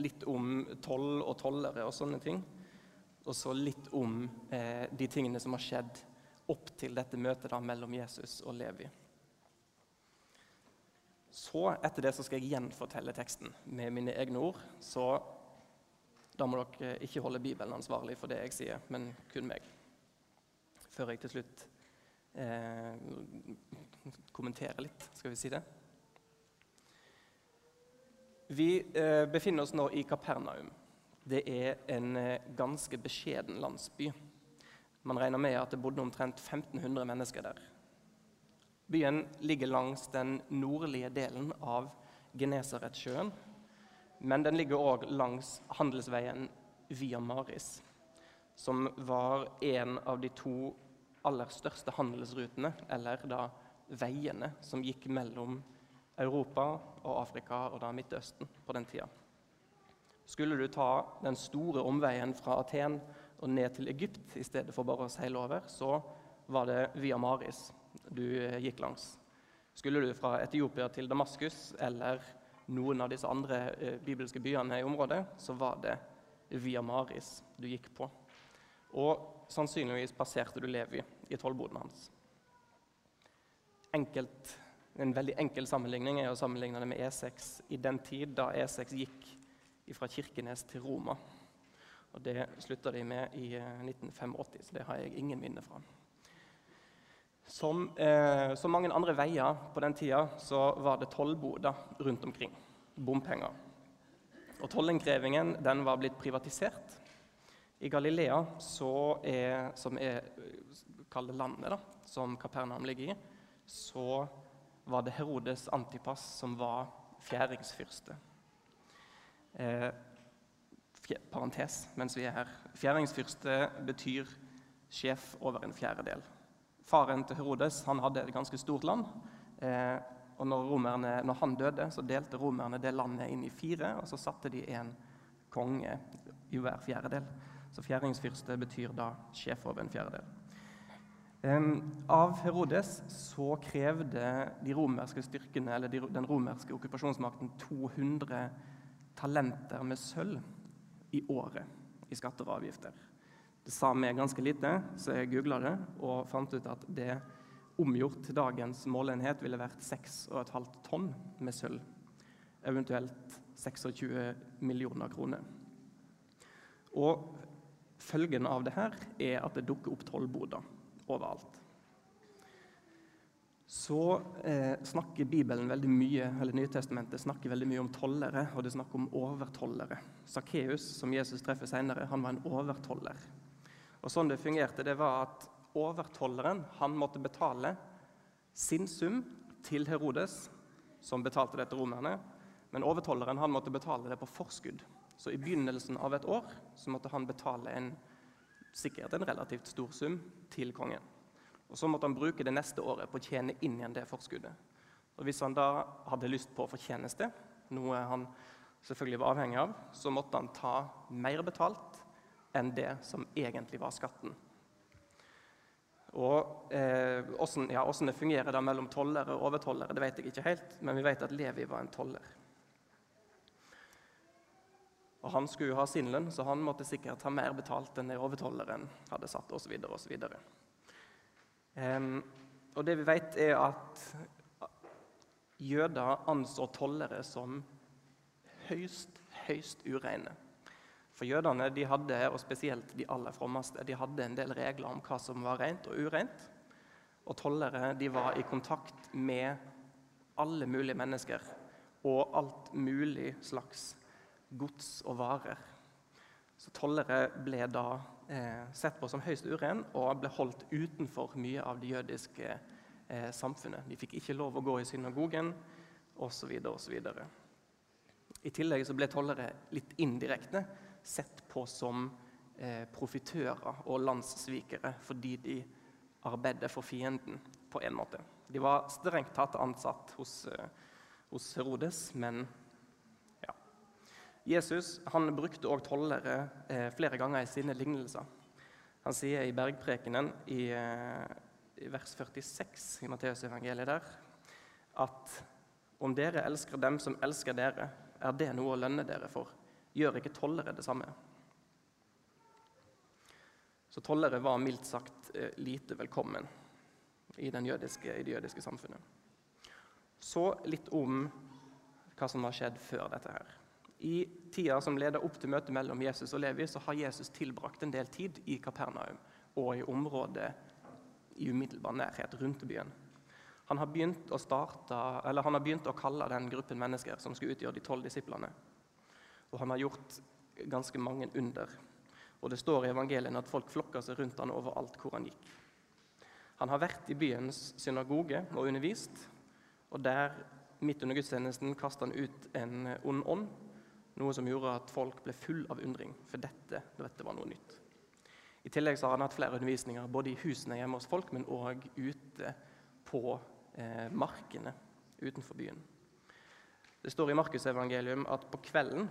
litt om toll og tollere og sånne ting. Og så litt om eh, de tingene som har skjedd opp til dette møtet da, mellom Jesus og Levi. Så etter det så skal jeg gjenfortelle teksten med mine egne ord. Så da må dere ikke holde Bibelen ansvarlig for det jeg sier, men kun meg. Før jeg til slutt eh, kommenterer litt, skal vi si det. Vi eh, befinner oss nå i Kapernaum. Det er en eh, ganske beskjeden landsby. Man regner med at det bodde omtrent 1500 mennesker der. Byen ligger langs den nordlige delen av Genesaretsjøen, men den ligger òg langs handelsveien Via Maris, som var en av de to aller største handelsrutene, eller da veiene, som gikk mellom Europa og Afrika og da Midtøsten på den tida. Skulle du ta den store omveien fra Aten og ned til Egypt i stedet for bare å seile over, så var det via Maris du eh, gikk langs. Skulle du fra Etiopia til Damaskus eller noen av disse andre eh, bibelske byene i området, så var det via Maris du gikk på. Og sannsynligvis passerte du Levi i tollboden hans. Enkelt, en veldig enkel sammenligning er å sammenligne det med E6 i den tid da E6 gikk fra Kirkenes til Roma. Og Det slutta de med i 1985, eh, så det har jeg ingen minne fra. Som, eh, som mange andre veier på den tida så var det tollboder rundt omkring. Bompenger. Og Tollinnkrevingen den var blitt privatisert. I Galilea, er, som er landet da, som Kapernaum ligger i, så var det Herodes Antipas som var fjæringsfyrste. Eh, parentes mens vi er her. Fjæringsfyrste betyr sjef over en fjerdedel. Faren til Herodes han hadde et ganske stort land. Eh, og når, romerne, når, han døde, så delte romerne det landet inn i fire, og så satte de en konge i hver fjerdedel. Så fjæringsfyrste betyr da sjef over en fjerdedel. Av Herodes så krevde de romerske styrkene, eller den romerske okkupasjonsmakten 200 talenter med sølv i året i skatter og avgifter. Det sa meg ganske lite, så jeg googla det og fant ut at det omgjort til dagens målenhet ville vært 6,5 tonn med sølv. Eventuelt 26 millioner kroner. Og følgen av det her er at det dukker opp tollboder overalt så eh, snakker Bibelen veldig mye, eller Nytestamentet snakker veldig mye om tollere, og det snakker om overtollere. Sakkeus, som Jesus treffer senere, han var en overtoller. Og Sånn det fungerte, det var at overtolleren han måtte betale sin sum til Herodes, som betalte det til romerne. Men overtolleren han måtte betale det på forskudd. Så i begynnelsen av et år så måtte han betale en, sikkert en relativt stor sum til kongen. Og Så måtte han bruke det neste året på å tjene inn igjen det forskuddet. Og Hvis han da hadde lyst på fortjeneste, noe han selvfølgelig var avhengig av, så måtte han ta mer betalt enn det som egentlig var skatten. Og eh, hvordan, ja, det fungerer da mellom tollere og overtollere, det vet jeg ikke helt, men vi vet at Levi var en toller. Og Han skulle jo ha sin lønn, så han måtte sikkert ha mer betalt enn det overtolleren hadde satt, osv. osv. Um, og det vi vet, er at jøder anså tollere som høyst, høyst ureine. For jødene de hadde, og spesielt de aller frommeste, de hadde en del regler om hva som var rent og ureint. Og tollere de var i kontakt med alle mulige mennesker og alt mulig slags gods og varer. Så tollere ble da eh, sett på som høyst uren og ble holdt utenfor mye av det jødiske eh, samfunnet. De fikk ikke lov å gå i synagogen osv. osv. I tillegg så ble tollere litt indirekte sett på som eh, profitører og landssvikere fordi de arbeidet for fienden på en måte. De var strengt tatt ansatt hos, eh, hos Herodes, men Jesus han brukte også tollere eh, flere ganger i sine lignelser. Han sier i bergprekenen i, eh, vers 46 i Matteusevangeliet der at om dere elsker dem som elsker dere, er det noe å lønne dere for. gjør ikke tollere det samme? Så tollere var mildt sagt eh, lite velkommen i, jødiske, i det jødiske samfunnet. Så litt om hva som har skjedd før dette. her. I tida som leder opp til møtet mellom Jesus og Levi, så har Jesus tilbrakt en del tid i Kapernaum og i området i umiddelbar nærhet rundt byen. Han har begynt å, starte, han har begynt å kalle den gruppen mennesker som skulle utgjøre de tolv disiplene. Og han har gjort ganske mange under. Og Det står i evangeliene at folk flokka seg rundt han overalt hvor han gikk. Han har vært i byens synagoge og undervist, og der, midt under gudstjenesten, kasta han ut en ond ånd, noe som gjorde at folk ble full av undring, for dette, dette var noe nytt. I tillegg har han hatt flere undervisninger både i husene hjemme hos folk, men òg ute på eh, markene utenfor byen. Det står i Markusevangelium at på kvelden,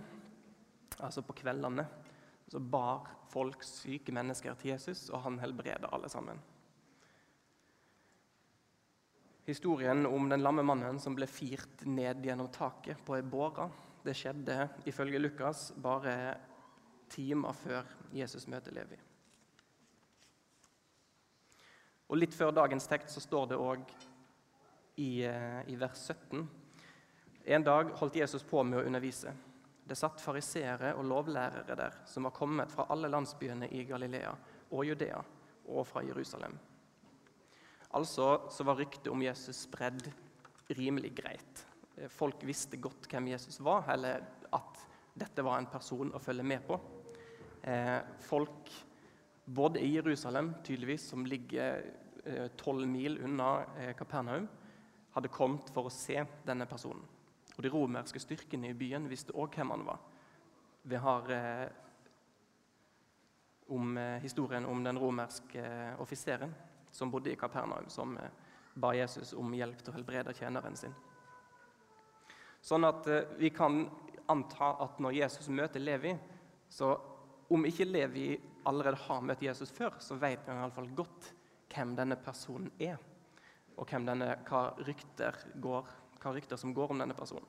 altså på kveldene, så bar folk syke mennesker til Jesus, og han helbreda alle sammen. Historien om den lamme mannen som ble firt ned gjennom taket på ei båre, det skjedde ifølge Lukas bare timer før Jesus møter Levi. Og Litt før dagens tekst så står det òg i, eh, i, vers 17 En dag holdt Jesus på med å undervise. Det satt fariseere og lovlærere der som var kommet fra alle landsbyene i Galilea og Judea og fra Jerusalem. Altså så var ryktet om Jesus spredd rimelig greit. Folk visste godt hvem Jesus var, eller at dette var en person å følge med på. Eh, folk både i Jerusalem, tydeligvis, som ligger eh, tolv mil unna eh, Kapernaum, hadde kommet for å se denne personen. Og De romerske styrkene i byen visste òg hvem han var. Vi har eh, om eh, historien om den romerske eh, offiseren som bodde i Kapernaum, som eh, ba Jesus om hjelp til å helbrede tjeneren sin. Sånn at vi kan anta at når Jesus møter Levi, så om ikke Levi allerede har møtt Jesus før, så vet han iallfall godt hvem denne personen er, og denne, hva, rykter går, hva, rykter som går om denne personen.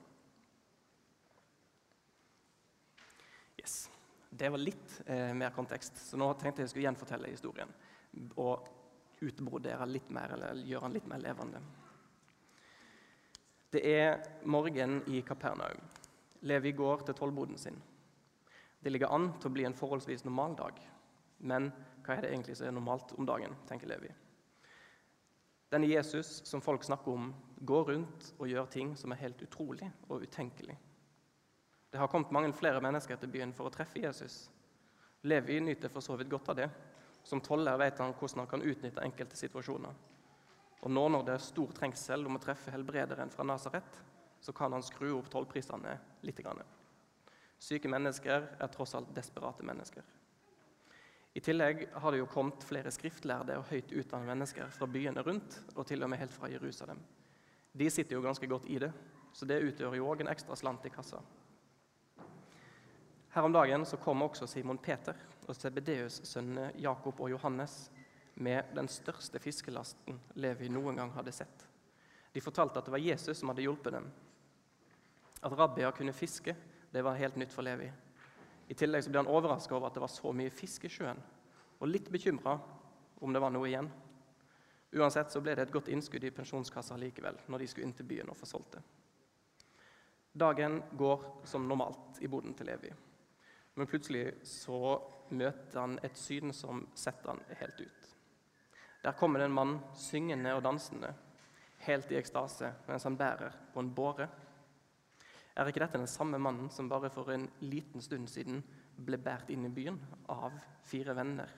Yes. Det var litt eh, mer kontekst, så nå tenkte jeg jeg skulle gjenfortelle historien. Og utbrodere litt mer, eller gjøre den litt mer levende. Det er morgen i Kapernaum. Levi går til tollboden sin. Det ligger an til å bli en forholdsvis normal dag. Men hva er det egentlig som er normalt om dagen, tenker Levi. Denne Jesus som folk snakker om, går rundt og gjør ting som er helt utrolig og utenkelig. Det har kommet mange flere mennesker til byen for å treffe Jesus. Levi nyter for så vidt godt av det. Som toller vet han hvordan han kan utnytte enkelte situasjoner. Og nå når det er stor trengsel om å treffe helbrederen fra Nasaret, så kan han skru opp tollprisene litt. Syke mennesker er tross alt desperate mennesker. I tillegg har det jo kommet flere skriftlærde og høyt utdannede mennesker fra byene rundt, og til og med helt fra Jerusalem. De sitter jo ganske godt i det, så det utgjør jo òg en ekstra slant i kassa. Her om dagen så kom også Simon Peter og Sebedeus' sønnene Jakob og Johannes med den største fiskelasten Levi noen gang hadde sett. De fortalte at det var Jesus som hadde hjulpet dem. At rabbier kunne fiske, det var helt nytt for Levi. I tillegg så ble han overraska over at det var så mye fisk i sjøen, og litt bekymra om det var noe igjen. Uansett så ble det et godt innskudd i pensjonskassa likevel, når de skulle inn til byen og få solgt det. Dagen går som normalt i boden til Levi, men plutselig så møter han et syn som setter han helt ut. Der kommer det en mann syngende og dansende, helt i ekstase, mens han bærer på en båre er ikke dette den samme mannen som bare for en liten stund siden ble båret inn i byen av fire venner?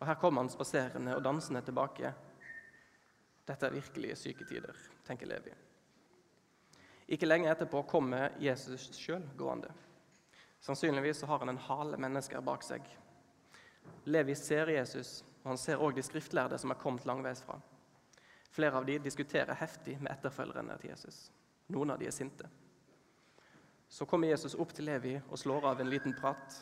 Og Her kommer han spaserende og dansende tilbake. Dette er virkelige syketider, tenker Levi. Ikke lenge etterpå kommer Jesus sjøl gående. Sannsynligvis har han en hale mennesker bak seg. Levi ser Jesus, og han ser òg de skriftlærde som er kommet langveisfra. Flere av de diskuterer heftig med etterfølgerne til Jesus. Noen av de er sinte. Så kommer Jesus opp til Levi og slår av en liten prat.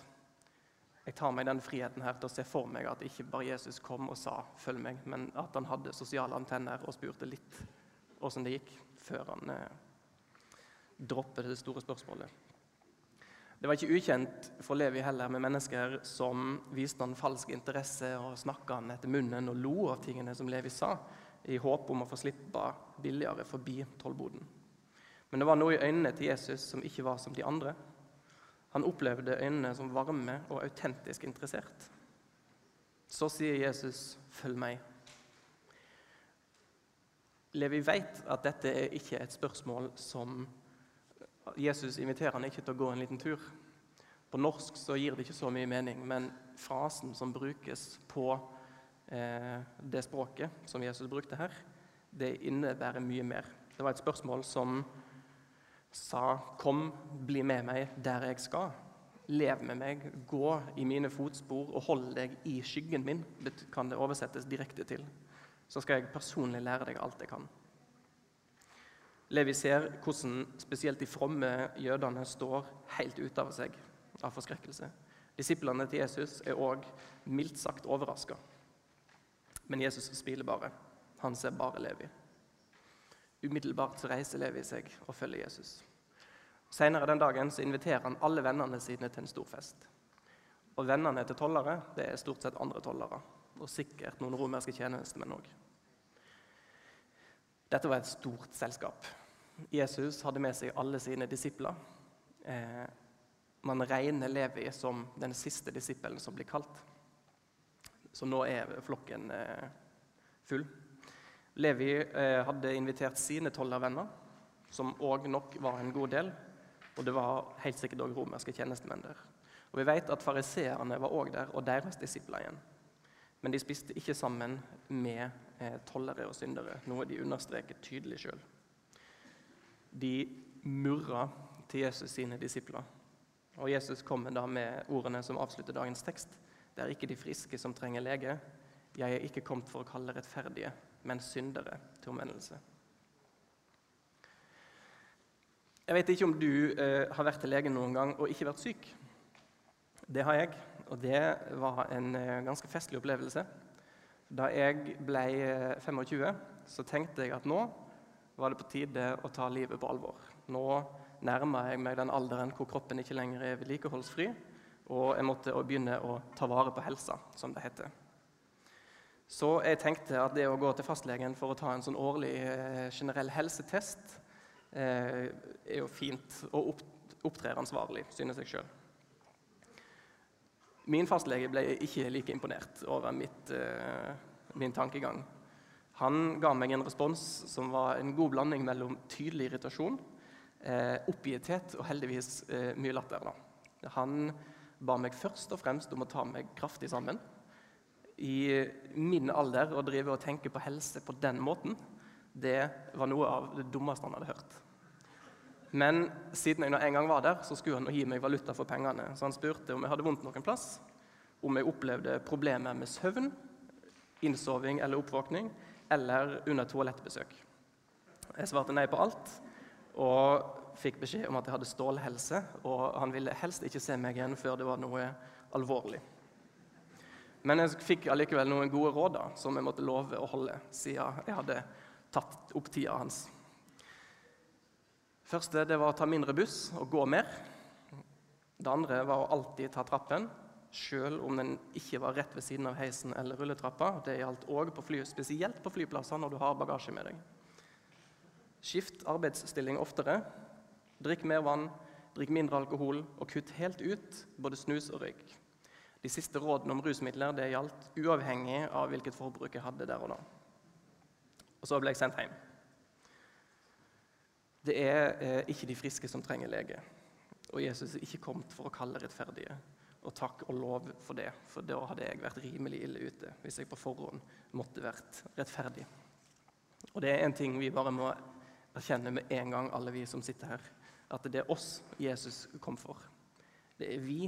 Jeg tar meg den friheten her til å se for meg at ikke bare Jesus kom og sa 'følg meg', men at han hadde sosiale antenner og spurte litt åssen det gikk, før han eh, droppet det store spørsmålet. Det var ikke ukjent for Levi heller med mennesker som viste han falsk interesse og snakka han etter munnen og lo av tingene som Levi sa, i håp om å få slippe billigere forbi tollboden. Men det var noe i øynene til Jesus som ikke var som de andre. Han opplevde øynene som varme og autentisk interessert. Så sier Jesus, 'Følg meg'. Levi vet at dette er ikke et spørsmål som Jesus inviterer han ikke til å gå en liten tur. På norsk så gir det ikke så mye mening, men frasen som brukes på eh, det språket som Jesus brukte her, det innebærer mye mer. Det var et spørsmål som sa 'Kom, bli med meg der jeg skal'. Lev med meg, gå i mine fotspor og hold deg i skyggen min, kan det oversettes direkte til. Så skal jeg personlig lære deg alt jeg kan. Levi ser hvordan spesielt de fromme jødene står helt ute av seg av forskrekkelse. Disiplene til Jesus er òg mildt sagt overraska. Men Jesus smiler bare. Han ser bare Levi. Umiddelbart reiser Levi seg og følger Jesus. Senere den dagen så inviterer han alle vennene sine til en stor fest. Og Vennene til tollere det er stort sett andre tollere, og sikkert noen romerske tjenestemenn òg. Dette var et stort selskap. Jesus hadde med seg alle sine disipler. Eh, man regner Levi som den siste disippelen som blir kalt. Så nå er flokken eh, full. Levi eh, hadde invitert sine tollervenner, som òg nok var en god del. Og det var helt sikkert òg romerske tjenestemenn der. Og Vi vet at fariseerne var òg der, og deres disipler igjen. Men de spiste ikke sammen med eh, tollere og syndere, noe de understreker tydelig sjøl. De murra til Jesus sine disipler. Og Jesus kommer da med ordene som avslutter dagens tekst. Det er ikke de friske som trenger lege. Jeg er ikke kommet for å kalle rettferdige, men syndere til omvendelse. Jeg vet ikke om du eh, har vært til legen noen gang og ikke vært syk. Det har jeg, og det var en eh, ganske festlig opplevelse. Da jeg ble 25, eh, så tenkte jeg at nå var det på tide å ta livet på alvor. Nå nærma jeg meg den alderen hvor kroppen ikke lenger er vedlikeholdsfri, og jeg måtte begynne å ta vare på helsa, som det heter. Så jeg tenkte at det å gå til fastlegen for å ta en sånn årlig eh, generell helsetest Eh, er jo fint og opptrer ansvarlig, synes jeg sjøl. Min fastlege ble ikke like imponert over mitt, eh, min tankegang. Han ga meg en respons som var en god blanding mellom tydelig irritasjon, eh, oppgitthet og heldigvis mye latter. Da. Han ba meg først og fremst om å ta meg kraftig sammen. I min alder å drive og tenke på helse på den måten, det var noe av det dummeste han hadde hørt. Men siden jeg en gang var der, så skulle han gi meg valuta for pengene. Så han spurte om jeg hadde vondt noen plass, om jeg opplevde problemer med søvn, innsoving eller oppvåkning, eller under toalettbesøk. Jeg svarte nei på alt og fikk beskjed om at jeg hadde stålhelse, og han ville helst ikke se meg igjen før det var noe alvorlig. Men jeg fikk allikevel noen gode råd da, som jeg måtte love å holde, siden jeg hadde tatt opp tida hans første det var å ta mindre buss og gå mer. Det andre var å alltid ta trappen, sjøl om den ikke var rett ved siden av heisen eller rulletrappa. Det gjaldt òg spesielt på flyplasser når du har bagasje med deg. Skift arbeidsstilling oftere. Drikk mer vann, drikk mindre alkohol, og kutt helt ut både snus og røyk. De siste rådene om rusmidler det gjaldt uavhengig av hvilket forbruk jeg hadde der og da. Og så ble jeg sendt hjem. Det er eh, ikke de friske som trenger lege. Og Jesus er ikke kommet for å kalle rettferdige. Og takk og lov for det, for da hadde jeg vært rimelig ille ute hvis jeg på forhånd måtte vært rettferdig. Og det er en ting vi bare må erkjenne med en gang, alle vi som sitter her, at det er oss Jesus kom for. Det er vi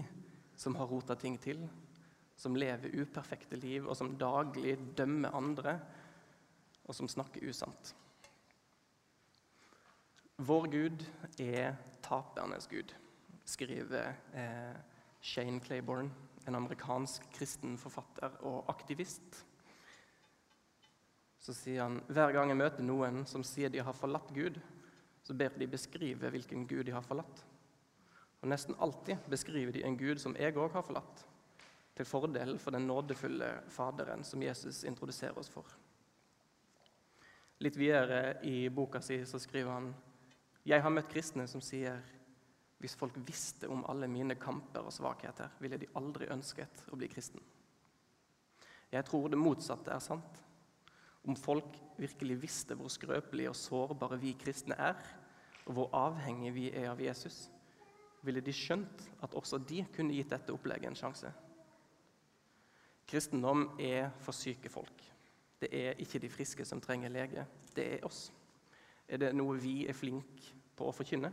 som har rota ting til, som lever uperfekte liv, og som daglig dømmer andre, og som snakker usant. Vår Gud er tapernes Gud, skriver eh, Shane Claiborne, en amerikansk kristen forfatter og aktivist. Så sier han hver gang jeg møter noen som sier de har forlatt Gud, så ber de beskrive hvilken Gud de har forlatt. Og Nesten alltid beskriver de en Gud som jeg òg har forlatt, til fordel for den nådefulle Faderen som Jesus introduserer oss for. Litt videre i boka si så skriver han jeg har møtt kristne som sier hvis folk visste om alle mine kamper og svakheter, ville de aldri ønsket å bli kristen. Jeg tror det motsatte er sant. Om folk virkelig visste hvor skrøpelige og sårbare vi kristne er, og hvor avhengige vi er av Jesus, ville de skjønt at også de kunne gitt dette opplegget en sjanse. Kristendom er for syke folk. Det er ikke de friske som trenger lege, det er oss. Er det noe vi er flinke på å forkynne?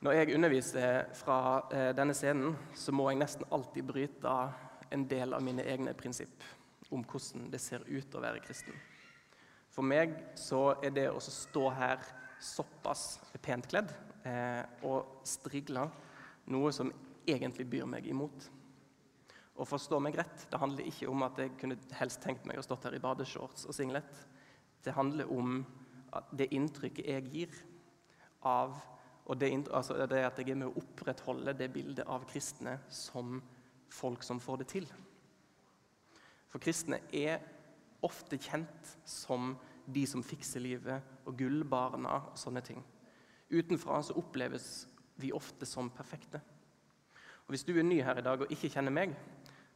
Når jeg underviser fra eh, denne scenen, så må jeg nesten alltid bryte en del av mine egne prinsipp om hvordan det ser ut å være kristen. For meg så er det å stå her såpass pent kledd eh, og strigle noe som egentlig byr meg imot. Og forstå meg rett, Det handler ikke om at jeg kunne helst tenkt meg å stått her i badeshorts og singlet. Det handler om det inntrykket jeg gir av og det, altså det at jeg er med å opprettholde det bildet av kristne som folk som får det til. For kristne er ofte kjent som de som fikser livet, og gullbarna og sånne ting. Utenfra så oppleves vi ofte som perfekte. Og Hvis du er ny her i dag og ikke kjenner meg,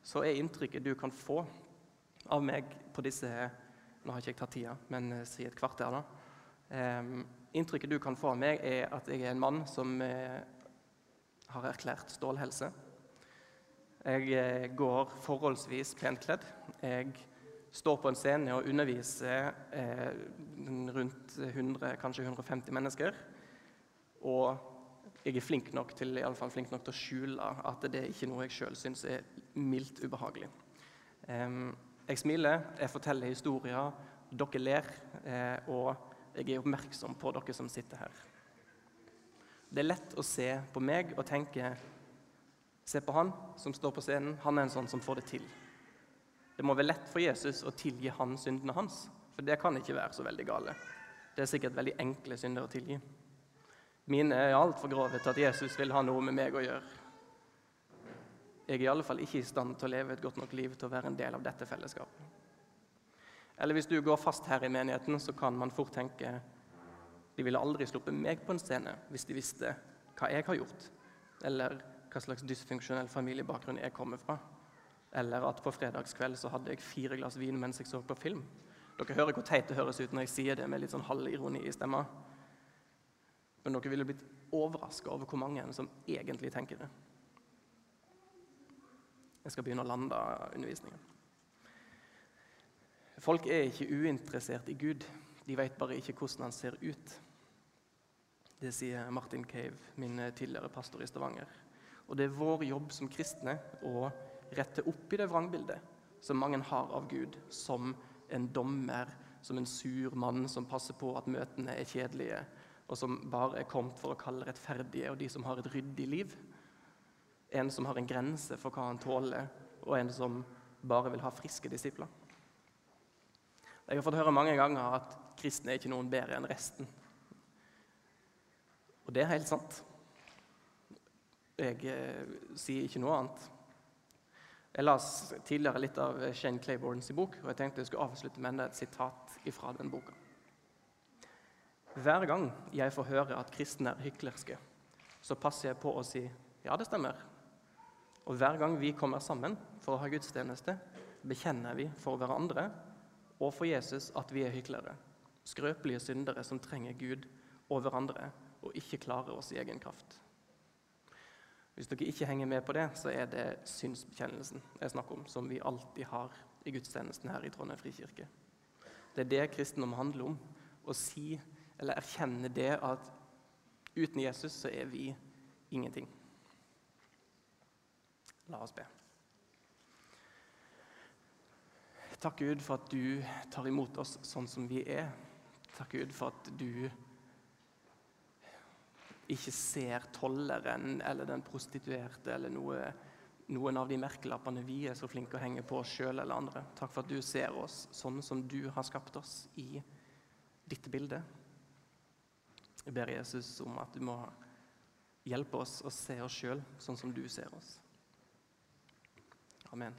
så er inntrykket du kan få av meg på disse Nå har ikke jeg tatt tida, men eh, si et kvarter, da. Um, inntrykket du kan få av meg, er at jeg er en mann som uh, har erklært stålhelse. Jeg uh, går forholdsvis pent kledd. Jeg står på en scene og underviser uh, rundt 100, kanskje 150 mennesker. Og jeg er flink nok til, i alle fall flink nok til å skjule at det er ikke noe jeg sjøl syns er mildt ubehagelig. jeg smiler, jeg forteller historier, dere ler, eh, og jeg er oppmerksom på dere som sitter her. Det er lett å se på meg og tenke Se på han som står på scenen. Han er en sånn som får det til. Det må være lett for Jesus å tilgi han syndene hans, for det kan ikke være så veldig gale. Det er sikkert veldig enkle synder å tilgi. Mine er altfor grove til at Jesus vil ha noe med meg å gjøre. Jeg er i alle fall ikke i stand til å leve et godt nok liv til å være en del av dette fellesskapet. Eller hvis du går fast her i menigheten, så kan man fort tenke de ville aldri sluppet meg på en scene hvis de visste hva jeg har gjort, eller hva slags dysfunksjonell familiebakgrunn jeg kommer fra, eller at på fredagskveld så hadde jeg fire glass vin mens jeg så på film. Dere hører hvor teit det høres ut når jeg sier det med litt sånn halvironi i stemma. Men dere ville blitt overraska over hvor mange som egentlig tenker det. Jeg skal begynne å lande undervisningen. Folk er ikke uinteressert i Gud. De vet bare ikke hvordan han ser ut. Det sier Martin Cave, min tidligere pastor i Stavanger. Og det er vår jobb som kristne å rette opp i det vrangbildet som mange har av Gud, som en dommer, som en sur mann som passer på at møtene er kjedelige, og som bare er kommet for å kalle rettferdige og de som har et ryddig liv. En som har en grense for hva han tåler, og en som bare vil ha friske disipler. Jeg har fått høre mange ganger at kristne er ikke noen bedre enn resten. Og det er helt sant. Jeg eh, sier ikke noe annet. Jeg las tidligere litt av Shane Claibornes bok, og jeg tenkte jeg skulle avslutte med et sitat fra den boka. Hver gang jeg får høre at kristne er hyklerske, så passer jeg på å si ja, det stemmer. Og hver gang vi kommer sammen for å ha gudstjeneste, bekjenner vi for hverandre og for Jesus at vi er hyklere. Skrøpelige syndere som trenger Gud og hverandre og ikke klarer oss i egen kraft. Hvis dere ikke henger med på det, så er det synsbekjennelsen jeg snakker om, som vi alltid har i gudstjenesten her i Trondheim frikirke. Det er det kristendom handler om. Å si eller erkjenne det at uten Jesus så er vi ingenting. La oss be. Takk, Gud, for at du tar imot oss sånn som vi er. Takk, Gud, for at du ikke ser tolleren eller den prostituerte eller noe, noen av de merkelappene vi er så flinke å henge på oss sjøl eller andre. Takk for at du ser oss sånn som du har skapt oss i ditt bilde. Jeg ber Jesus om at du må hjelpe oss å se oss sjøl sånn som du ser oss. Amen.